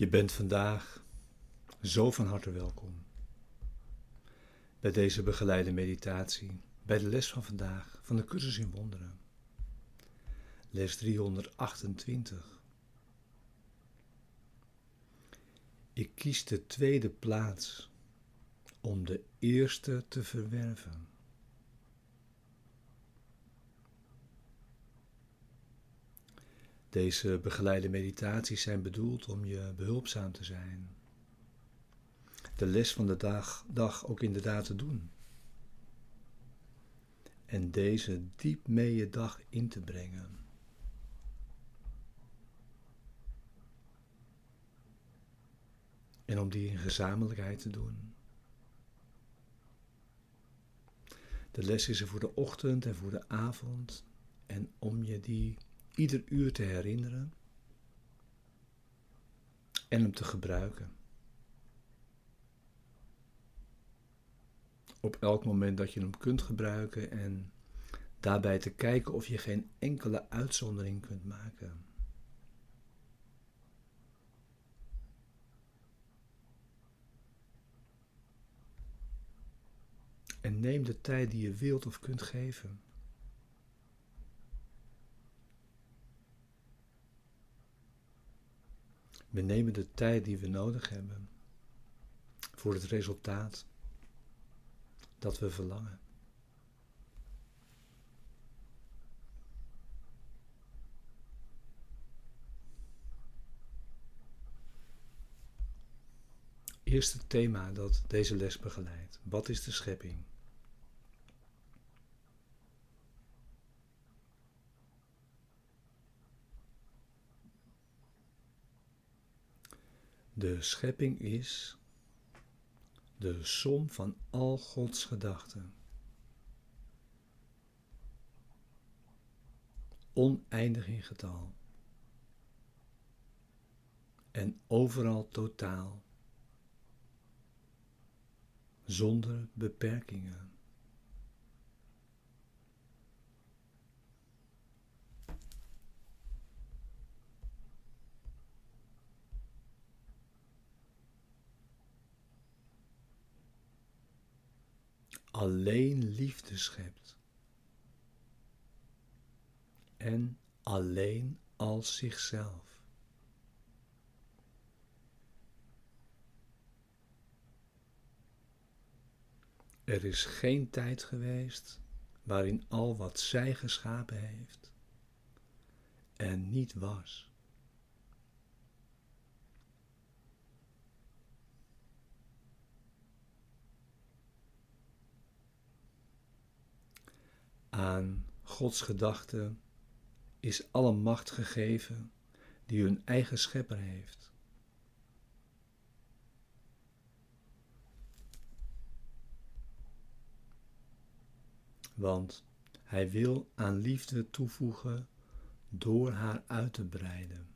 Je bent vandaag zo van harte welkom bij deze begeleide meditatie, bij de les van vandaag van de cursus in wonderen. Les 328. Ik kies de tweede plaats om de eerste te verwerven. Deze begeleide meditaties zijn bedoeld om je behulpzaam te zijn. De les van de dag, dag ook inderdaad te doen. En deze diep mee je dag in te brengen. En om die in gezamenlijkheid te doen. De les is er voor de ochtend en voor de avond. En om je die ieder uur te herinneren en hem te gebruiken. Op elk moment dat je hem kunt gebruiken en daarbij te kijken of je geen enkele uitzondering kunt maken. En neem de tijd die je wilt of kunt geven. We nemen de tijd die we nodig hebben voor het resultaat dat we verlangen. Eerste thema dat deze les begeleidt. Wat is de schepping? De schepping is de som van al Gods gedachten. Oneindig in getal. En overal totaal. Zonder beperkingen. Alleen liefde schept. En alleen als zichzelf. Er is geen tijd geweest waarin al wat zij geschapen heeft en niet was. Aan Gods gedachten is alle macht gegeven die hun eigen schepper heeft. Want hij wil aan liefde toevoegen door haar uit te breiden.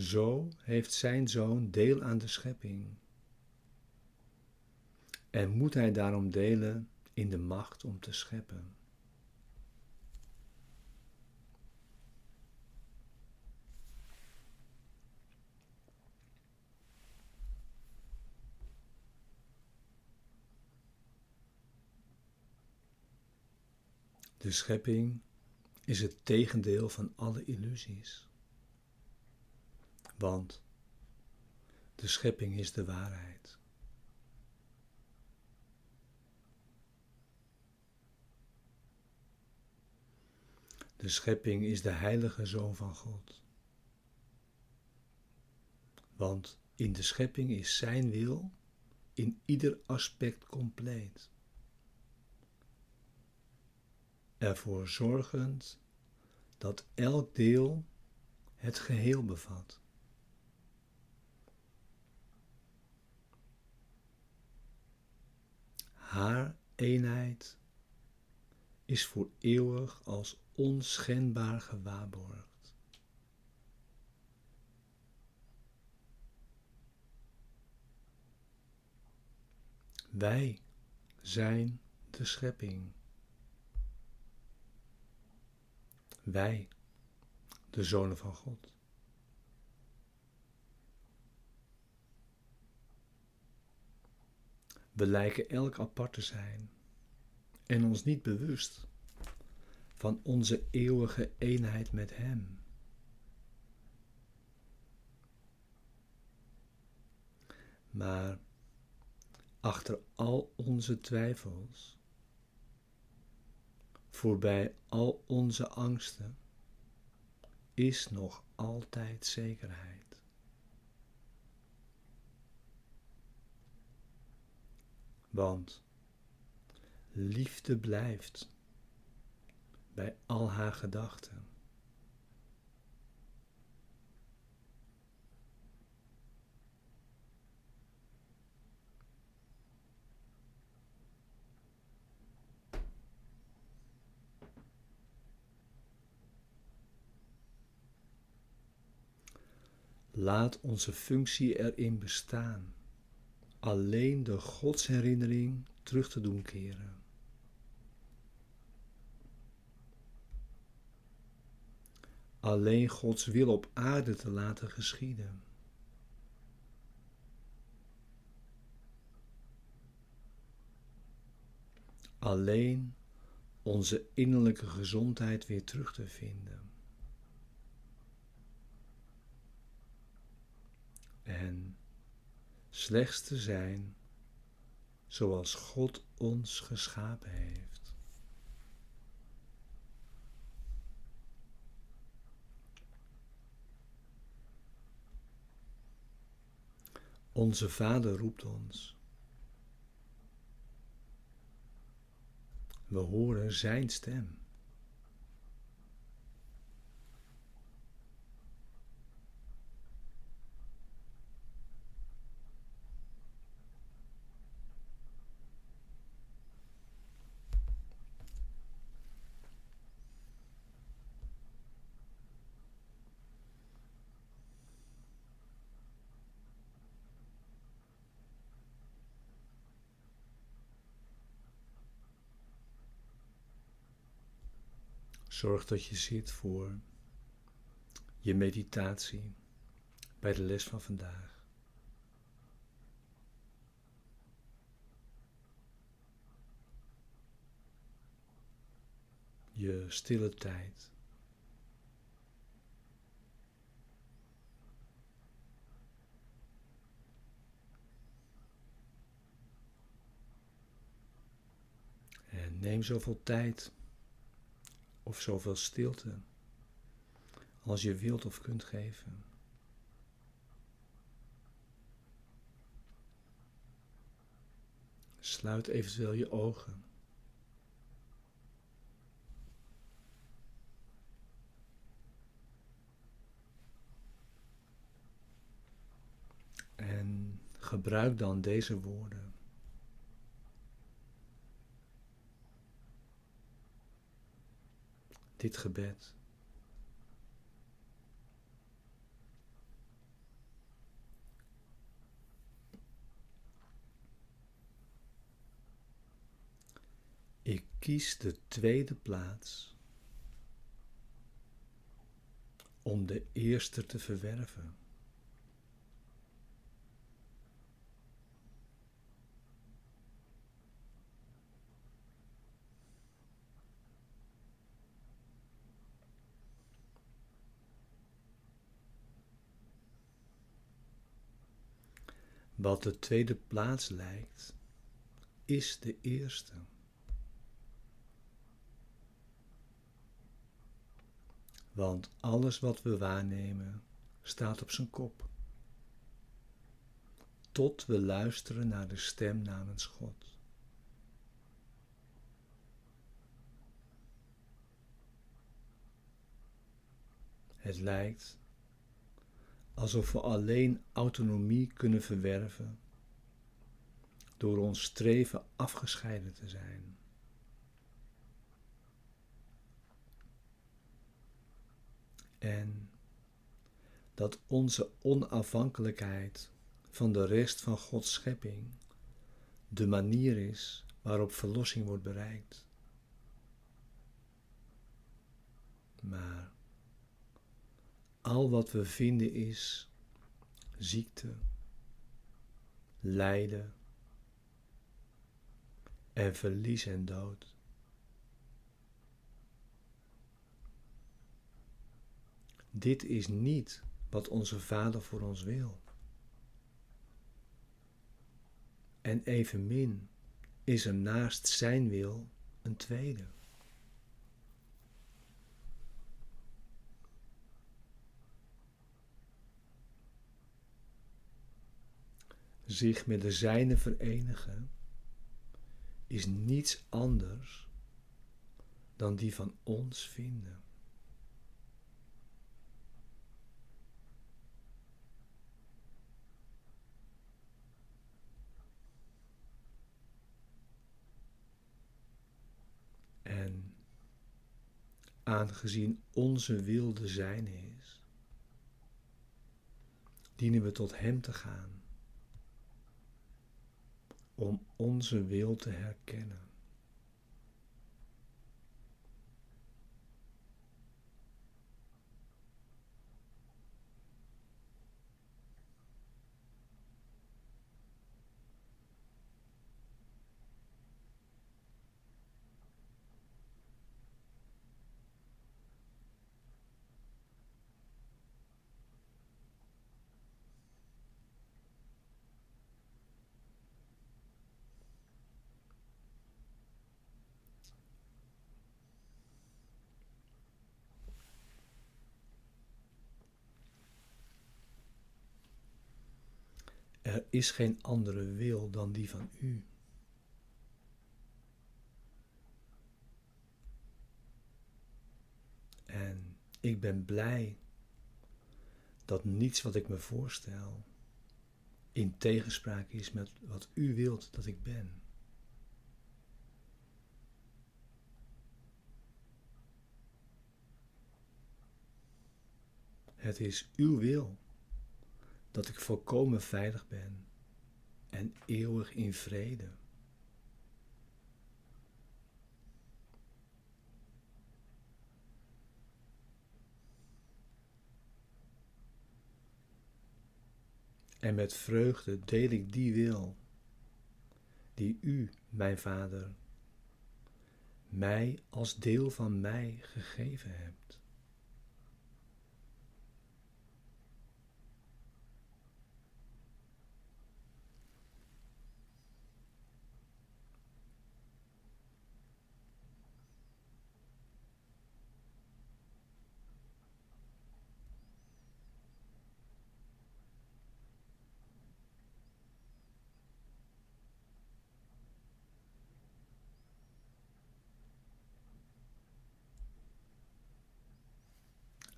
Zo heeft zijn zoon deel aan de schepping. En moet hij daarom delen in de macht om te scheppen. De schepping is het tegendeel van alle illusies. Want de schepping is de waarheid. De schepping is de heilige zoon van God. Want in de schepping is Zijn wil in ieder aspect compleet. Ervoor zorgend dat elk deel het geheel bevat. Haar eenheid is voor eeuwig als onschendbaar gewaarborgd. Wij zijn de schepping. Wij, de zonen van God. We lijken elk apart te zijn en ons niet bewust van onze eeuwige eenheid met Hem. Maar achter al onze twijfels, voorbij al onze angsten, is nog altijd zekerheid. Want liefde blijft bij al haar gedachten. Laat onze functie erin bestaan, alleen de godsherinnering terug te doen keren. Alleen Gods wil op aarde te laten geschieden. Alleen onze innerlijke gezondheid weer terug te vinden. en slechts te zijn zoals God ons geschapen heeft. Onze Vader roept ons. We horen Zijn stem. Zorg dat je zit voor je meditatie bij de les van vandaag. Je stille tijd. En neem zoveel tijd of zoveel stilte als je wilt of kunt geven. Sluit eventueel je ogen. En gebruik dan deze woorden. Dit gebed. Ik kies de tweede plaats om de eerste te verwerven. Wat de tweede plaats lijkt, is de eerste. Want alles wat we waarnemen staat op zijn kop. Tot we luisteren naar de stem namens God. Het lijkt alsof we alleen autonomie kunnen verwerven door ons streven afgescheiden te zijn. En dat onze onafhankelijkheid van de rest van Gods schepping de manier is waarop verlossing wordt bereikt. Maar al wat we vinden is ziekte, lijden en verlies en dood. Dit is niet wat onze Vader voor ons wil. En evenmin is er naast Zijn wil een tweede. Zich met de Zijne verenigen is niets anders dan die van ons vinden. En aangezien onze wil de zijne is, dienen we tot Hem te gaan om onze wil te herkennen. Er is geen andere wil dan die van u. En ik ben blij dat niets wat ik me voorstel in tegenspraak is met wat u wilt dat ik ben. Het is uw wil dat ik volkomen veilig ben en eeuwig in vrede. En met vreugde deel ik die wil die u, mijn Vader, mij als deel van mij gegeven hebt.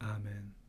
Amen.